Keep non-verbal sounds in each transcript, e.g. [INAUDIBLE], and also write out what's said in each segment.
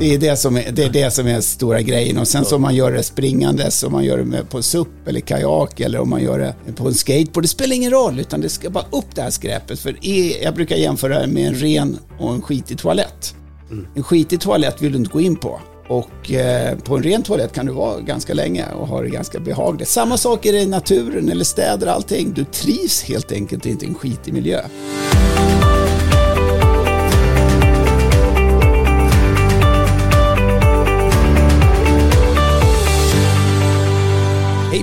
Det är det som är, det är, det som är stora grejen. Och sen så om man gör det springandes, om man gör det på SUP eller kajak eller om man gör det på en skateboard. Det spelar ingen roll, utan det ska bara upp det här skräpet. För jag brukar jämföra det med en ren och en skitig toalett. En skitig toalett vill du inte gå in på. Och eh, på en ren toalett kan du vara ganska länge och ha det ganska behagligt. Samma sak är det i naturen eller städer, allting. Du trivs helt enkelt inte i en skitig miljö.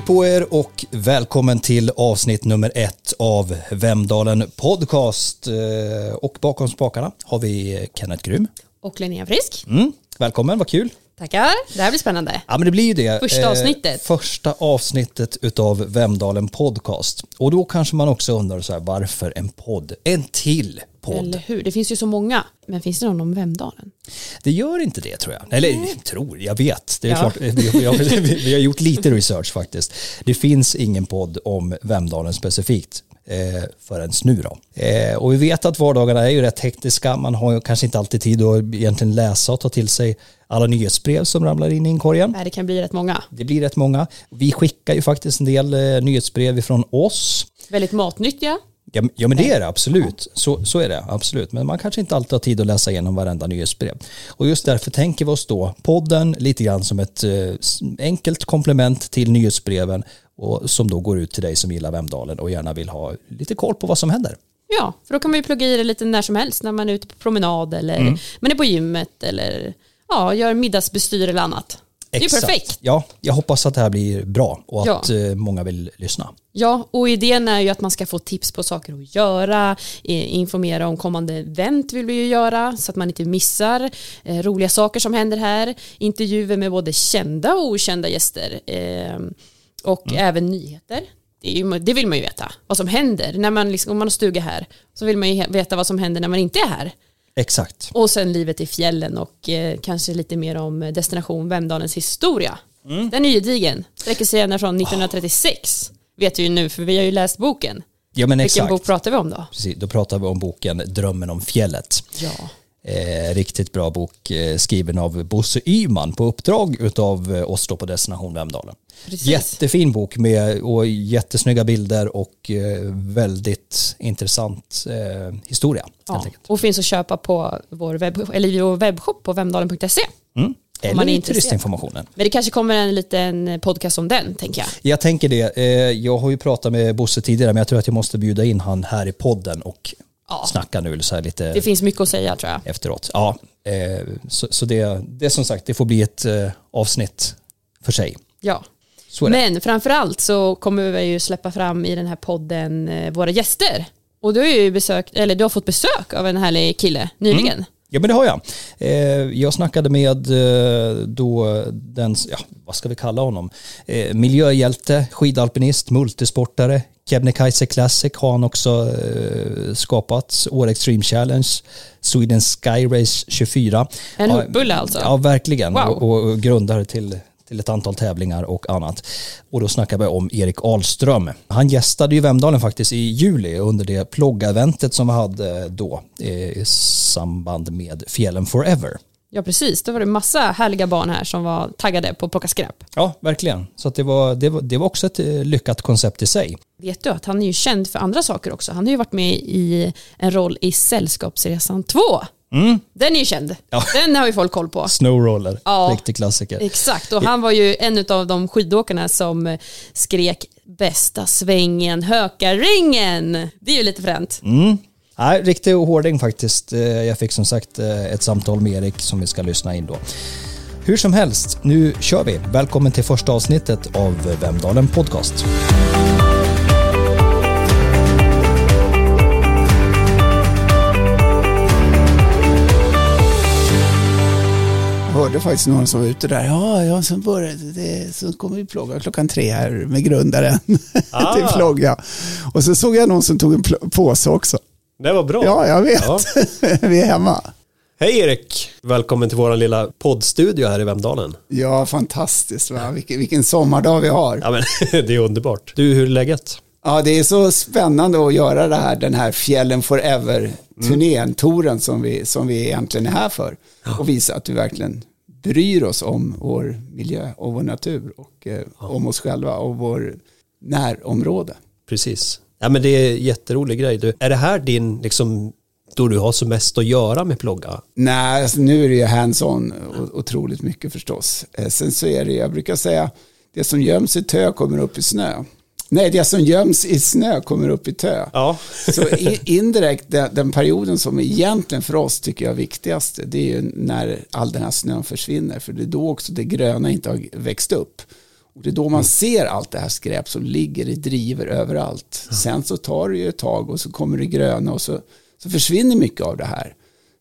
Hej på er och välkommen till avsnitt nummer ett av Vemdalen Podcast. Eh, Och bakom spakarna har vi Kenneth Grym. Och Linnea Frisk. Mm, välkommen, vad kul. Tackar. Det här blir spännande. Ja men det blir ju det. Första Eh, avsnittet. första avsnittet utav Vemdalen Podcast. Och då kanske man också undrar så här, varför en podd? En till podd. Eller hur? Det finns ju så många. Men finns det någon om Vemdalen? Det gör inte det tror jag. Eller tror, jag vet. Det är Ja. klart, vi, har- vi har gjort lite research faktiskt. Det finns ingen podd om Vemdalen specifikt eh, förrän nu då. Eh, och vi vet att vardagarna är ju rätt hektiska. Man har ju kanske inte alltid tid att egentligen läsa och ta till sig alla nyhetsbrev som ramlar in i inkorgen. Nej, det kan bli rätt många. Det blir rätt många. Vi skickar ju faktiskt en del eh, nyhetsbrev ifrån oss. Väldigt matnyttiga. Ja, ja men det är det absolut. Så, så är det absolut. Men man kanske inte alltid har tid att läsa igenom varenda nyhetsbrev. Och just därför tänker vi oss då podden lite grann som ett eh, enkelt komplement till nyhetsbreven och som då går ut till dig som gillar Vemdalen och gärna vill ha lite koll på vad som händer. Ja, för då kan man ju plugga i det lite när som helst. När man är ute på promenad eller Mm. man är på gymmet eller ja, gör middagsbestyr eller annat. Det är Exakt. perfekt. Ja, jag hoppas att det här blir bra och att Ja. eh, många vill lyssna. Ja, och idén är ju att man ska få tips på saker att göra, informera om kommande event vill vi ju göra så att man inte missar eh, roliga saker som händer här, intervjuer med både kända och okända gäster eh, och även nyheter. Det, ju, det vill man ju veta, vad som händer när man, liksom, om man har stuga här så vill man ju veta vad som händer när man inte är här. Exakt. Och sen livet i fjällen och eh, kanske lite mer om destination Vemdalens historia. Den är gedigen, sträcker sig ända från 1936. Vet vi ju nu för vi har ju läst boken. Ja men Vilken exakt. bok pratar vi om då? Precis, då pratar vi om boken Drömmen om fjället. Ja. Eh, riktigt bra bok eh, skriven av Bosse Yman på uppdrag utav eh, oss då på Destination Vemdalen. Precis. Jättefin bok med och jättesnygga bilder och eh, väldigt intressant eh, historia. Ja. Och finns att köpa på vår, webb, eller vår webbshop på vemdalen.se. Mm. Eller man är i turistinformationen. Men det kanske kommer en liten podcast om den, tänker jag. Jag tänker det, eh, jag har ju pratat med Bosse tidigare men jag tror att jag måste bjuda in han här i podden och Ja. snacka nu så här lite Det finns mycket att säga tror jag. efteråt. Ja, eh, så, så det, det som sagt, det får bli ett avsnitt för sig. Ja. Men framförallt så kommer vi ju släppa fram i den här podden eh, våra gäster. Och du har ju besökt, eller du har fått besök av en härlig kille nyligen. Ja men det har jag. Eh, jag snackade med eh, då den, ja vad ska vi kalla honom? Miljöhjälte, skidalpinist, multisportare, Kebnekaise Classic har han också skapat, Åre Extreme Challenge, Sweden Sky Race 24. En hopbulle alltså. Ja verkligen Wow. och, och grundare till till ett antal tävlingar och annat. Och då snackar vi om Erik Ahlström. Han gästade ju Vemdalen faktiskt i juli under det plogga-eventet som vi hade då eh, i samband med Fjällen Forever. Ja precis, då var det massa härliga barn här som var taggade på att plocka skräp. Ja, verkligen. Så det, var, det, var, det var också ett eh, lyckat koncept i sig. Vet du att han är ju känd för andra saker också. Han har ju varit med i en roll i Sällskapsresan 2. Den är ju känd. Mm. Ja. Den har ju folk koll på. Snowroller, Ja. riktig klassiker. Exakt, och han var ju en av de skidåkarna som skrek bästa svängen, Hökarringen. Det är ju lite fränt. Mm. Nej, riktig hårding faktiskt. Eh, Jag fick som sagt eh, ett samtal med Erik som vi ska lyssna in då. Hur som helst, nu kör vi. Välkommen till första avsnittet av Vemdalen Podcast. Hörde faktiskt någon som var ute där. Ja, ja, så, började det, så kommer vi plogga klockan tre här med grundaren [LAUGHS] Ah. till plogga. Och så såg jag någon som tog en påse också. Det var bra. Ja, jag vet. Ja. [LAUGHS] vi är hemma. Hej Erik! Välkommen till vår lilla poddstudio här i Vemdalen. Ja, fantastiskt. Va? Vilken, vilken sommardag vi har. Ja, men, [LAUGHS] det är underbart. Du, hur är läget? Ja, det är så spännande att göra det här, den här Fjällen Forever-turnén, mm. touren som vi, som vi egentligen är här för. Ja. Och visa att vi verkligen bryr oss om vår miljö och vår natur och eh, ja. om oss själva och vår närområde. Precis. Ja, men det är en jätterolig grej. Du, är det här din, liksom, då du har så mest att göra med plogga? Nej, alltså, nu är det ju hands-on otroligt mycket förstås. Eh, sen så är det, jag brukar säga, det som göms i tö kommer upp i snö. Nej, det som göms i snö kommer upp i tö. Ja. [LAUGHS] så indirekt, den, den, perioden som egentligen för oss tycker jag är viktigast, det är ju när all den här snön försvinner. För det är då också det gröna inte har växt upp. Och det är då man mm. ser allt det här skräp som ligger i driver överallt. Sen så tar det ju ett tag och så kommer det gröna och så, så försvinner mycket av det här.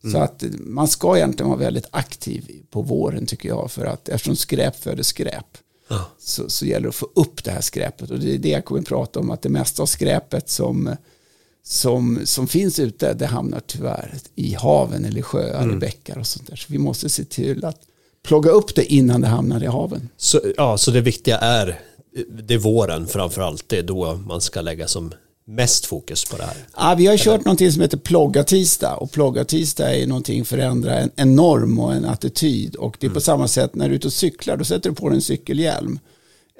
Mm. Så att man ska egentligen vara väldigt aktiv på våren tycker jag. För att eftersom skräp föder skräp ja. så, så gäller det att få upp det här skräpet. Och det är det jag kommer att prata om. Att det mesta av skräpet som, som, som finns ute det hamnar tyvärr i haven eller sjöar mm. och bäckar och sånt där. Så vi måste se till att plocka upp det innan det hamnar i haven. Så, ja, så det viktiga är, det är våren framför allt, det är då man ska lägga som mest fokus på det här? Ja, vi har Eller? kört någonting som heter plogga tisdag och plogga tisdag är någonting förändra en, en norm och en attityd och det är mm. på samma sätt när du är ute och cyklar då sätter du på dig en cykelhjälm.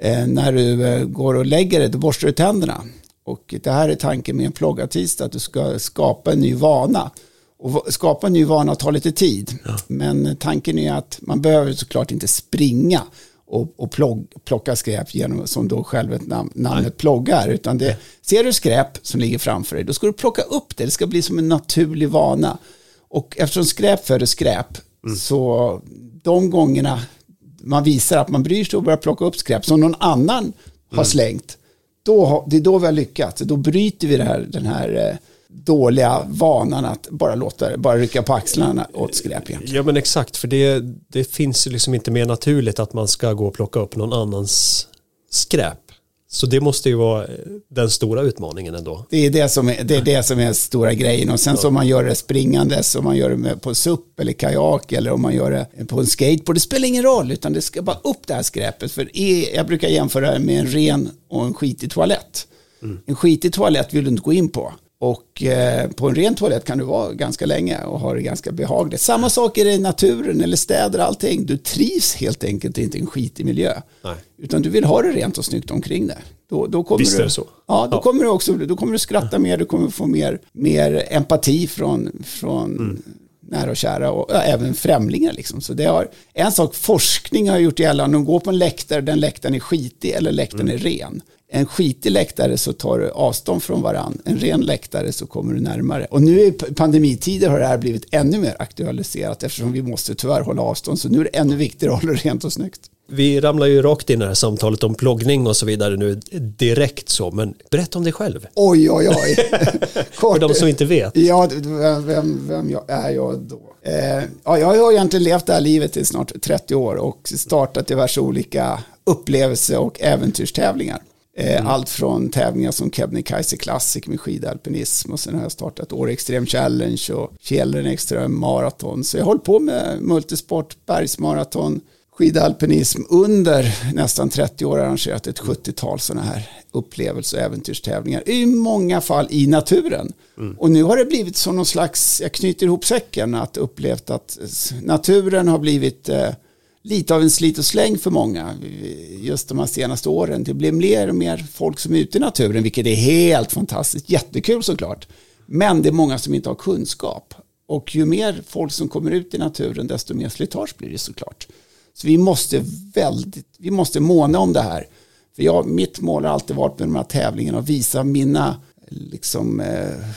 Eh, när du eh, går och lägger dig då borstar du tänderna och det här är tanken med en plogga tisdag att du ska skapa en ny vana och skapa en ny vana tar lite tid. Ja. Men tanken är att man behöver såklart inte springa och, och plog, plocka skräp genom, som då själva nam, namnet ploggar. Utan det, ser du skräp som ligger framför dig, då ska du plocka upp det. Det ska bli som en naturlig vana. Och eftersom skräp föder skräp, mm. så de gångerna man visar att man bryr sig och börjar plocka upp skräp som någon annan har mm. slängt, då, det är då vi har lyckats. Då bryter vi det här, den här eh, dåliga vanan att bara låta bara rycka på axlarna åt skräp egentligen. Ja men exakt, för det, det finns ju liksom inte mer naturligt att man ska gå och plocka upp någon annans skräp. Så det måste ju vara den stora utmaningen ändå. Det är det som är, det är, det som är stora grejen. Och sen ja. så om man gör det springandes, om man gör det på SUP eller kajak eller om man gör det på en skateboard. Det spelar ingen roll, utan det ska bara upp det här skräpet. För jag brukar jämföra det med en ren och en skitig toalett. Mm. En skitig toalett vill du inte gå in på. Och eh, på en ren toalett kan du vara ganska länge och ha det ganska behagligt. Samma sak är det i naturen eller städer, allting. Du trivs helt enkelt inte i en skitig miljö. Nej. Utan du vill ha det rent och snyggt omkring det. Då, då kommer Visst är det så. Ja, då, ja. Kommer du också, då kommer du skratta mer, du kommer få mer, mer empati från, från mm. nära och kära och ja, även främlingar. Liksom. Så det har, en sak forskning har gjort gällande, om du går på en läktare, den läktaren är skitig eller läktaren mm. är ren en skitig läktare så tar du avstånd från varann. En ren läktare så kommer du närmare. Och nu i pandemitider har det här blivit ännu mer aktualiserat eftersom vi måste tyvärr hålla avstånd. Så nu är det ännu viktigare att hålla rent och snyggt. Vi ramlar ju rakt in i det här samtalet om ploggning och så vidare nu direkt så, men berätta om dig själv. Oj, oj, oj. [LAUGHS] För de som inte vet. Ja, vem, vem jag, är jag då? Eh, ja, jag har egentligen levt det här livet i snart 30 år och startat diverse olika upplevelse och äventyrstävlingar. Eh, mm. Allt från tävlingar som Kebnekaise Classic med skidalpinism och sen har jag startat Åre Extreme Challenge och Fjällren Extreme Marathon. Så jag har hållit på med multisport, bergsmaraton, skidalpinism under nästan 30 år arrangerat ett 70-tal sådana här upplevelser och äventyrstävlingar. I många fall i naturen. Mm. Och nu har det blivit som någon slags, jag knyter ihop säcken, att upplevt att naturen har blivit eh, lite av en slit och släng för många just de här senaste åren. Det blir mer och mer folk som är ute i naturen, vilket är helt fantastiskt, jättekul såklart. Men det är många som inte har kunskap. Och ju mer folk som kommer ut i naturen, desto mer slitage blir det såklart. Så vi måste väldigt, vi måste måna om det här. För jag, mitt mål har alltid varit med de här tävlingarna att visa mina liksom, eh,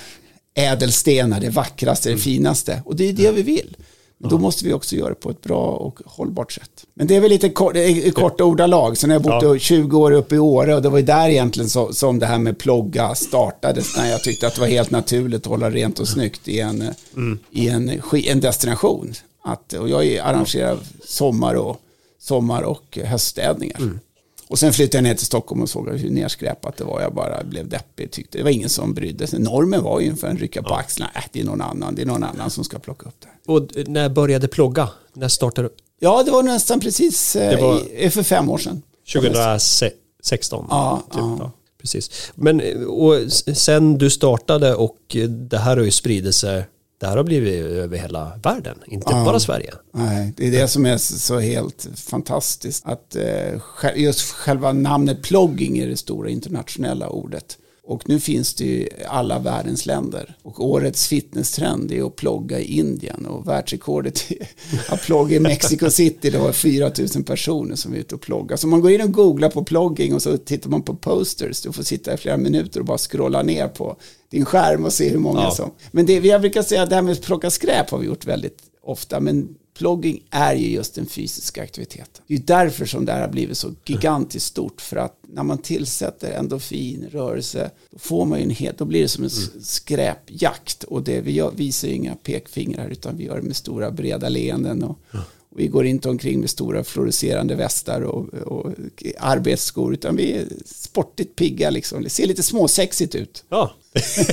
ädelstenar, det vackraste, det mm. finaste. Och det är det vi vill. Men då måste vi också göra det på ett bra och hållbart sätt. Men det är väl lite kort, korta ordalag. Sen har jag bott ja. 20 år uppe i Åre och det var ju där egentligen så, som det här med plogga startades. När jag tyckte att det var helt naturligt att hålla rent och snyggt i en, mm. i en, en destination. Att, och jag arrangerar sommar och, sommar och höststädningar. Mm. Och sen flyttade jag ner till Stockholm och såg hur nerskräpat det var. Jag bara blev deppig. Tyckte det var ingen som brydde sig. Normen var ju ungefär en rycka på ja. axlarna. Äh, det är någon annan. Det är någon annan som ska plocka upp det. Och när började plogga? När startade du? Ja, det var nästan precis eh, det var... I, för fem år sedan. 2016? Ja, typ, ja. Precis. Men och sen du startade och det här har ju spridit sig det här har blivit över hela världen, inte ja, bara Sverige. Nej, det är det som är så helt fantastiskt. Att eh, just själva namnet plogging är det stora internationella ordet. Och nu finns det ju i alla världens länder. Och årets fitnesstrend är att plogga i Indien. Och världsrekordet [LAUGHS] att plogga i Mexico City, det var 4 000 personer som är ute och ploggar. Så man går in och googlar på plogging och så tittar man på posters. Du får sitta i flera minuter och bara scrolla ner på din skärm och se hur många ja. som... Men det, jag brukar säga att det här med att plocka skräp har vi gjort väldigt ofta. Men Plogging är ju just den fysiska aktiviteten. Det är därför som det här har blivit så gigantiskt stort. För att när man tillsätter endorfin, rörelse, då får man ju en helt, då blir det som en mm. skräpjakt. Och det, vi gör, visar ju inga pekfingrar utan vi gör det med stora breda leenden. Och, och vi går inte omkring med stora fluorescerande västar och, och arbetsskor utan vi är sportigt pigga liksom. Det ser lite småsexigt ut. Ja,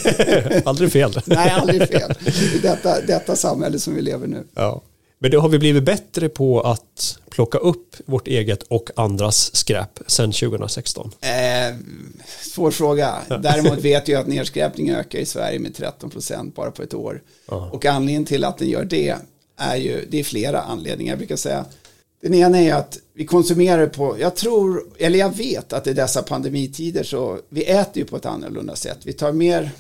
[LAUGHS] aldrig fel. Nej, aldrig fel. I detta, detta samhälle som vi lever nu. Ja. Men det har vi blivit bättre på att plocka upp vårt eget och andras skräp sedan 2016? Eh, svår fråga. Däremot [LAUGHS] vet jag att nedskräpningen ökar i Sverige med 13 procent bara på ett år. Aha. Och anledningen till att den gör det är ju, det är flera anledningar. Jag brukar säga, den ena är att vi konsumerar på, jag tror, eller jag vet att i dessa pandemitider så, vi äter ju på ett annorlunda sätt. Vi tar mer,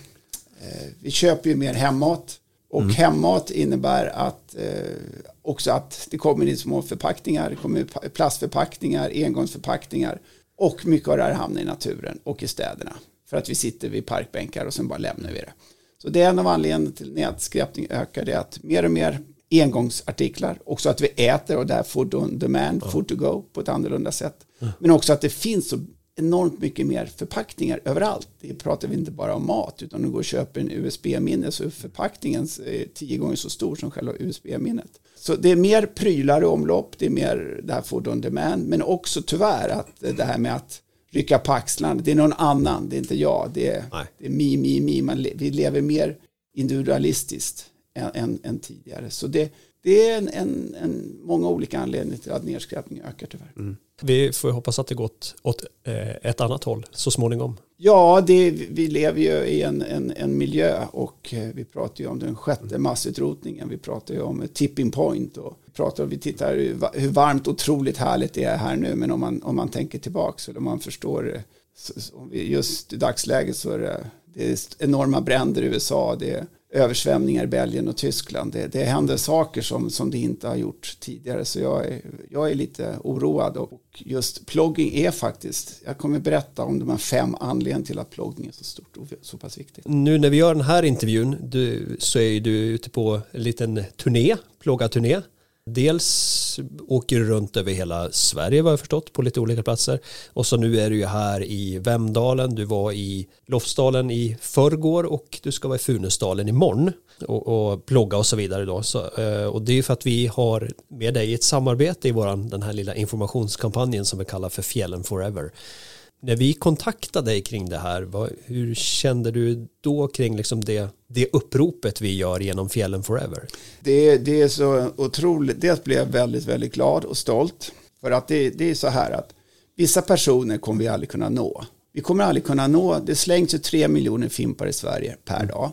eh, vi köper ju mer hemmat. Och mm. hemmat innebär att eh, också att det kommer in små förpackningar, det kommer plastförpackningar, engångsförpackningar och mycket av det här hamnar i naturen och i städerna. För att vi sitter vid parkbänkar och sen bara lämnar vi det. Så det är en av anledningarna till nedskräpning ökar det att mer och mer engångsartiklar, också att vi äter och det är food on demand, food to go på ett annorlunda sätt. Men också att det finns så enormt mycket mer förpackningar överallt. Det pratar vi inte bara om mat utan du går och köper en USB-minne så är förpackningen eh, tio gånger så stor som själva USB-minnet. Så det är mer prylar i omlopp, det är mer det här food on demand men också tyvärr att det här med att rycka på axlarna, det är någon annan, det är inte jag, det är, det är mi, mi, mi, Man, vi lever mer individualistiskt än, än, tidigare. Så det, det är en, en, en, många olika anledningar till att nedskräpningen ökar tyvärr. Mm. Vi får hoppas att det gått åt eh, ett annat håll så småningom. Ja, det, vi lever ju i en, en, en miljö och eh, vi pratar ju om den sjätte massutrotningen. Vi pratar ju om tipping point och vi, pratar, vi tittar hur varmt och otroligt härligt det är här nu. Men om man, om man tänker tillbaka eller om man förstår just i dagsläget så är det, det är enorma bränder i USA. Det är översvämningar i Belgien och Tyskland. Det, det händer saker som, som det inte har gjort tidigare. Så jag är, jag är lite oroad. Och just plogging är faktiskt, jag kommer berätta om de här fem anledningarna till att plogging är så stort och så pass viktigt. Nu när vi gör den här intervjun du, så är du ute på en liten turné, ploggaturné. Dels åker du runt över hela Sverige vad jag förstått på lite olika platser. Och så nu är du ju här i Vemdalen, du var i Lofsdalen i förrgår och du ska vara i Funäsdalen imorgon och, och plogga och så vidare då. Så, eh, och det är för att vi har med dig ett samarbete i våran, den här lilla informationskampanjen som vi kallar för Fjällen Forever när vi kontaktade dig kring det här, vad, hur kände du då kring liksom det, det uppropet vi gör genom Fjällen Forever? Det, det är så otroligt, dels blev jag väldigt, väldigt glad och stolt. För att det, det är så här att vissa personer kommer vi aldrig kunna nå. Vi kommer aldrig kunna nå, det slängs ju tre miljoner fimpar i Sverige per dag.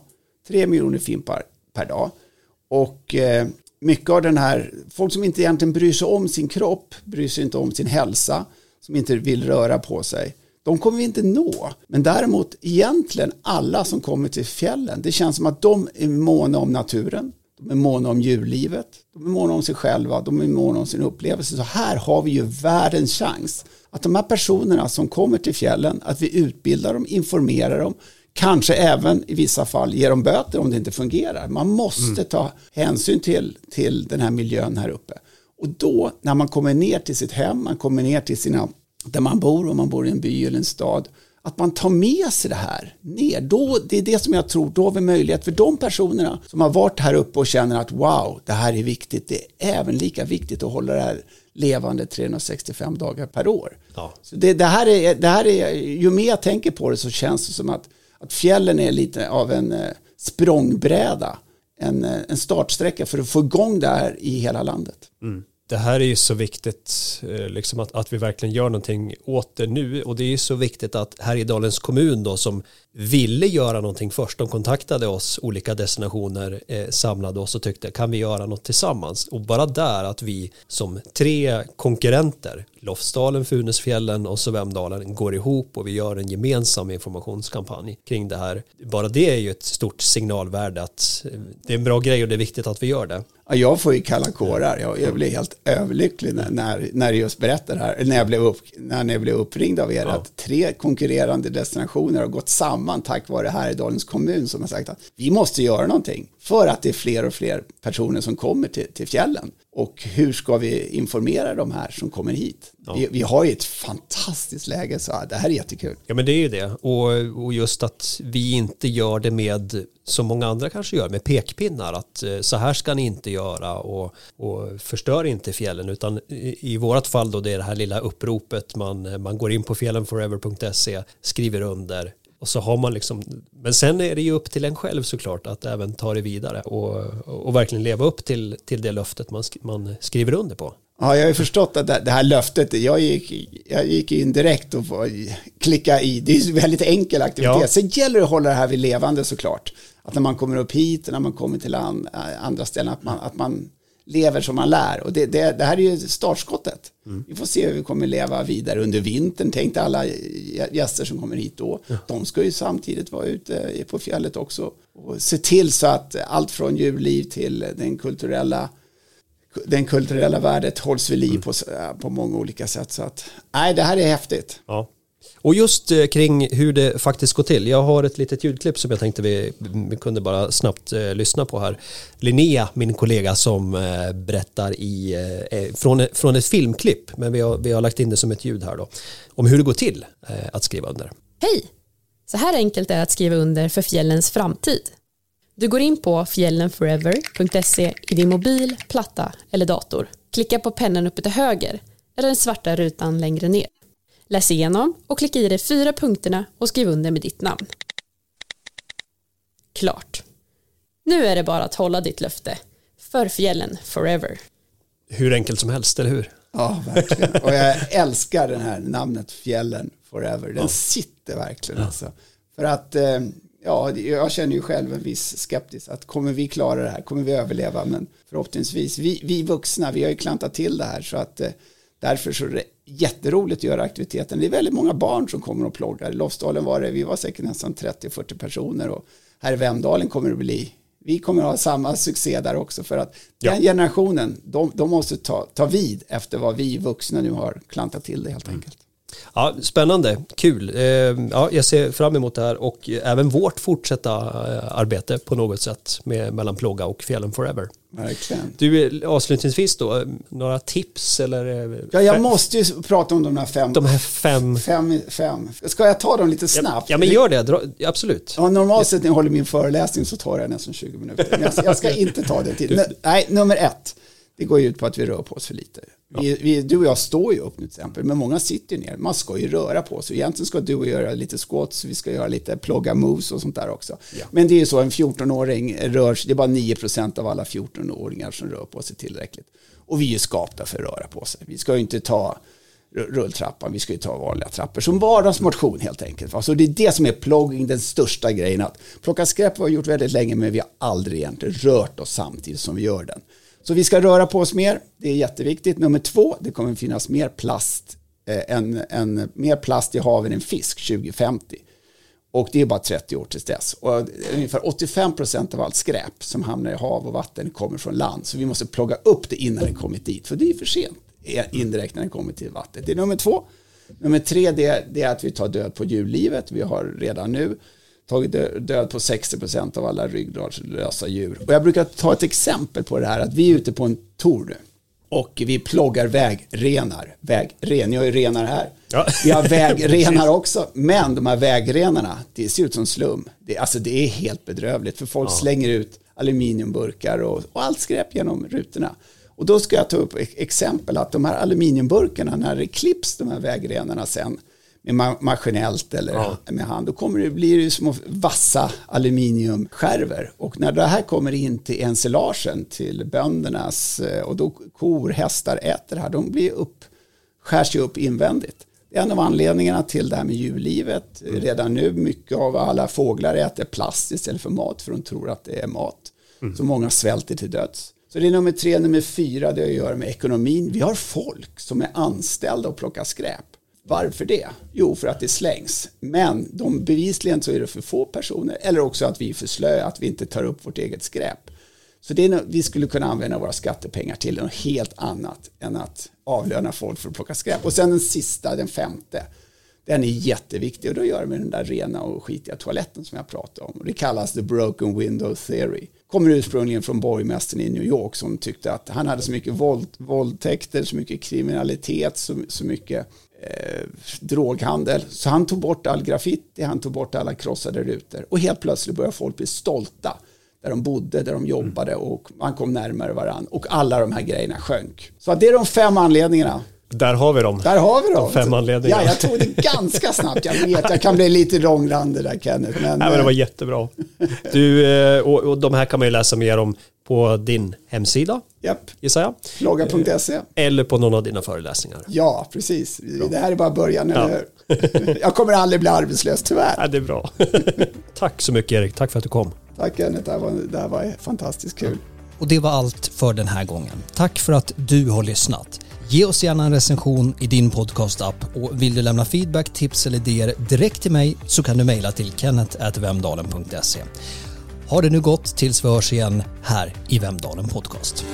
Tre miljoner fimpar per dag. Och eh, mycket av den här, folk som inte egentligen bryr sig om sin kropp, bryr sig inte om sin hälsa, som inte vill röra på sig. De kommer vi inte nå. Men däremot egentligen alla som kommer till fjällen, det känns som att de är måna om naturen. De är måna om djurlivet. De är måna om sig själva. De är måna om sin upplevelse. Så här har vi ju världens chans. Att de här personerna som kommer till fjällen, att vi utbildar dem, informerar dem, kanske även i vissa fall ger dem böter om det inte fungerar. Man måste mm. ta hänsyn till, till den här miljön här uppe. Och då när man kommer ner till sitt hem, man kommer ner till sina, där man bor, om man bor i en by eller en stad, att man tar med sig det här ner. Då, det är det som jag tror, då har vi möjlighet för de personerna som har varit här uppe och känner att wow, det här är viktigt. Det är även lika viktigt att hålla det här levande 365 dagar per år. Ja. Så det, det, här är, det här är, ju mer jag tänker på det så känns det som att, att fjällen är lite av en eh, språngbräda en, eh, en startsträcka för att få igång det här i hela landet. Mm. det här är ju så viktigt eh, liksom att, att vi verkligen gör någonting åt det nu och det är ju så viktigt att Härjedalens kommun då som ville göra någonting först, de kontaktade oss, olika destinationer eh, samlade oss och tyckte kan vi göra något tillsammans och bara där att vi som tre konkurrenter Lofsdalen, Funäsfjällen och så Vemdalen går ihop och vi gör en gemensam informationskampanj kring det här. Bara det är ju ett stort signalvärde att eh, det är en bra grej och det är viktigt att vi gör det. Ja, jag får ju kalla kårar. Jag, jag blir helt överlycklig när, när, när just berättar det här. När jag blev, upp, när jag blev uppringd av er ja. att tre konkurrerande destinationer har gått samman tack vare Härjedalens kommun som har sagt att vi måste göra någonting för att det är fler och fler personer som kommer till, till fjällen. Och hur ska vi informera de här som kommer hit? Ja. Vi, vi, har ju ett fantastiskt läge så det här är jättekul. Ja men det är ju det och, och just att vi inte gör det med som många andra kanske gör med pekpinnar att eh, så här ska ni inte göra och, och förstör inte fjällen utan i, i vårat fall då det är det här lilla uppropet man, man går in på fjällenforever.se skriver under och så har man liksom, men sen är det ju upp till en själv såklart att även ta det vidare och, och verkligen leva upp till, till det löftet man, man skriver under på. Ja, jag har ju förstått att det här löftet, jag gick, jag gick in direkt och klicka i, det är en väldigt enkel aktivitet. Ja. Sen gäller det att hålla det här vid levande såklart. Att när man kommer upp hit, när man kommer till andra ställen, att man, att man lever som man lär. Och det, det, det här är ju startskottet. Mm. Vi får se hur vi kommer leva vidare under vintern. Tänk dig alla gäster som kommer hit då. Ja. De ska ju samtidigt vara ute på fjället också. Och se till så att allt från djurliv till den kulturella den kulturella värdet hålls vid liv mm. på, på många olika sätt. Så att, nej, det här är häftigt. Ja. Och just eh, kring hur det faktiskt går till. Jag har ett litet ljudklipp som jag tänkte vi, vi kunde bara snabbt eh, lyssna på här. Linnea, min kollega som eh, berättar i, eh, eh, från, från ett filmklipp, men vi har, vi har lagt in det som ett ljud här då, om hur det går till eh, att skriva under. Hej! Så här enkelt är det att skriva under för fjällens framtid. Du går in på fjällenforever.se i din mobil, platta eller dator. Klicka på pennan uppe till höger eller den svarta rutan längre ner. Läs igenom och klicka i de fyra punkterna och skriv under med ditt namn. Klart. Nu är det bara att hålla ditt löfte. För fjällen forever. Hur enkelt som helst, eller hur? Ja, verkligen. Och jag älskar det här namnet Fjällen forever. Den ja. sitter verkligen. Ja. Alltså. För att, eh, ja, jag känner ju själv en viss skeptisk. Att kommer vi klara det här? Kommer vi överleva? Men förhoppningsvis, vi, vi vuxna, vi har ju klantat till det här. Så att eh, därför så jätteroligt att göra aktiviteten. Det är väldigt många barn som kommer och ploggar. I Lofsdalen var det, vi var säkert nästan 30-40 personer och här i Vemdalen kommer det bli vi kommer ha samma succé där också för att ja. den generationen, de, de måste ta, ta vid efter vad vi vuxna nu har klantat till det helt mm. enkelt. Ja, spännande, kul. Eh, ja, jag ser fram emot det här och även vårt fortsätta eh, arbete på något sätt med mellan Plåga och Fjällen Forever. Verkligen. Du, avslutningsvis då, några tips eller? Eh, ja, jag måste ju prata om de här fem. De här fem. Fem, fem. Ska jag ta dem lite snabbt? Ja, men gör det, absolut. Ja, normalt sett när jag håller min föreläsning så tar jag nästan 20 minuter. Men jag, jag ska inte ta det till. Nej, nummer ett. Det går ju ut på att vi rör på oss för lite. Vi, vi, du och jag står ju upp nu till exempel, men många sitter ju ner. Man ska ju röra på sig. Egentligen ska du och jag göra lite squats, vi ska göra lite plogga moves och sånt där också. Ja. Men det är ju så, en 14-åring rör sig, det är bara 9% av alla 14-åringar som rör på sig tillräckligt. Och vi är ju skapta för att röra på sig. Vi ska ju inte ta rulltrappan, vi ska ju ta vanliga trappor som vardagsmotion helt enkelt. Så det är det som är plogging, den största grejen. Att plocka skräp har vi gjort väldigt länge, men vi har aldrig egentligen rört oss samtidigt som vi gör den. Så vi ska röra på oss mer, det är jätteviktigt. Nummer två, det kommer finnas mer plast, eh, en, en, mer plast i haven än fisk 2050. Och det är bara 30 år tills dess. Och eh, ungefär 85% av allt skräp som hamnar i hav och vatten kommer från land. Så vi måste plocka upp det innan det kommit dit. För det är för sent indirekt när det kommer till vattnet. Det är nummer två. Nummer tre det, det är att vi tar död på djurlivet. Vi har redan nu tagit död på 60% av alla ryggradslösa djur. Och jag brukar ta ett exempel på det här att vi är ute på en tour nu och vi ploggar vägrenar. Vägren, jag har ju renar här. Ja. Vi har [LAUGHS] vägrenar också, men de här vägrenarna, det ser ut som slum. Det, alltså det är helt bedrövligt för folk ja. slänger ut aluminiumburkar och, och allt skräp genom rutorna. Och då ska jag ta upp exempel att de här aluminiumburkarna, när det klipps de här vägrenarna sen, med maskinellt eller Ja. med hand, då kommer det bli ju små vassa aluminiumskärvor. Och när det här kommer in till ensilagen, till böndernas, eh, och då kor, hästar äter det här, de blir upp, skärs ju upp invändigt. Det är en av anledningarna till det här med djurlivet. Redan nu, mycket av alla fåglar äter plast istället för mat, för de tror att det är mat. Så många svälter till döds. Så det är nummer tre, nummer fyra, det har att göra med ekonomin. Vi har folk som är anställda och plockar skräp. Varför det? Jo, för att det slängs. Men de bevisligen så är det för få personer. Eller också att vi är för slöa, att vi inte tar upp vårt eget skräp. Så det är vi skulle kunna använda våra skattepengar till något helt annat än att avlöna folk för att plocka skräp. Och sen den sista, den femte, den är jätteviktig och då gör det med den där rena och skitiga toaletten som jag pratade om. Och det kallas the broken window theory. Kommer ursprungligen från borgmästaren i New York som tyckte att han hade så mycket våld, våldtäkter, så mycket kriminalitet, så, så mycket eh, droghandel. Så han tog bort all graffiti, han tog bort alla krossade rutor. Och helt plötsligt började folk bli stolta där de bodde, där de jobbade och man kom närmare varandra. Och alla de här grejerna sjönk. Så det är de fem anledningarna. Där har vi dem. Där har vi dem. De fem anledningarna. Ja, jag tog det ganska snabbt. Jag vet, jag kan bli lite långrandig där Kenneth. Men, Nej, men det var eh, jättebra. Du, eh, och, och de här kan man ju läsa mer om på din hemsida, japp, gissar jag. logga.se. Eller på någon av dina föreläsningar. Ja, precis. Det här är bara början, eller hur? [LAUGHS] Jag kommer aldrig bli arbetslös, tyvärr. Ja, det är bra. [LAUGHS] Tack så mycket Erik, tack för att du kom. Tack Kenneth, det här var, det här var fantastiskt kul. Och det var allt för den här gången. Tack för att du har lyssnat. Ge oss gärna en recension i din podcastapp och vill du lämna feedback, tips eller idéer direkt till mig så kan du mejla till kenneth.vemdalen.se. Ha det nu gott tills vi hörs igen här i Vemdalen Podcast.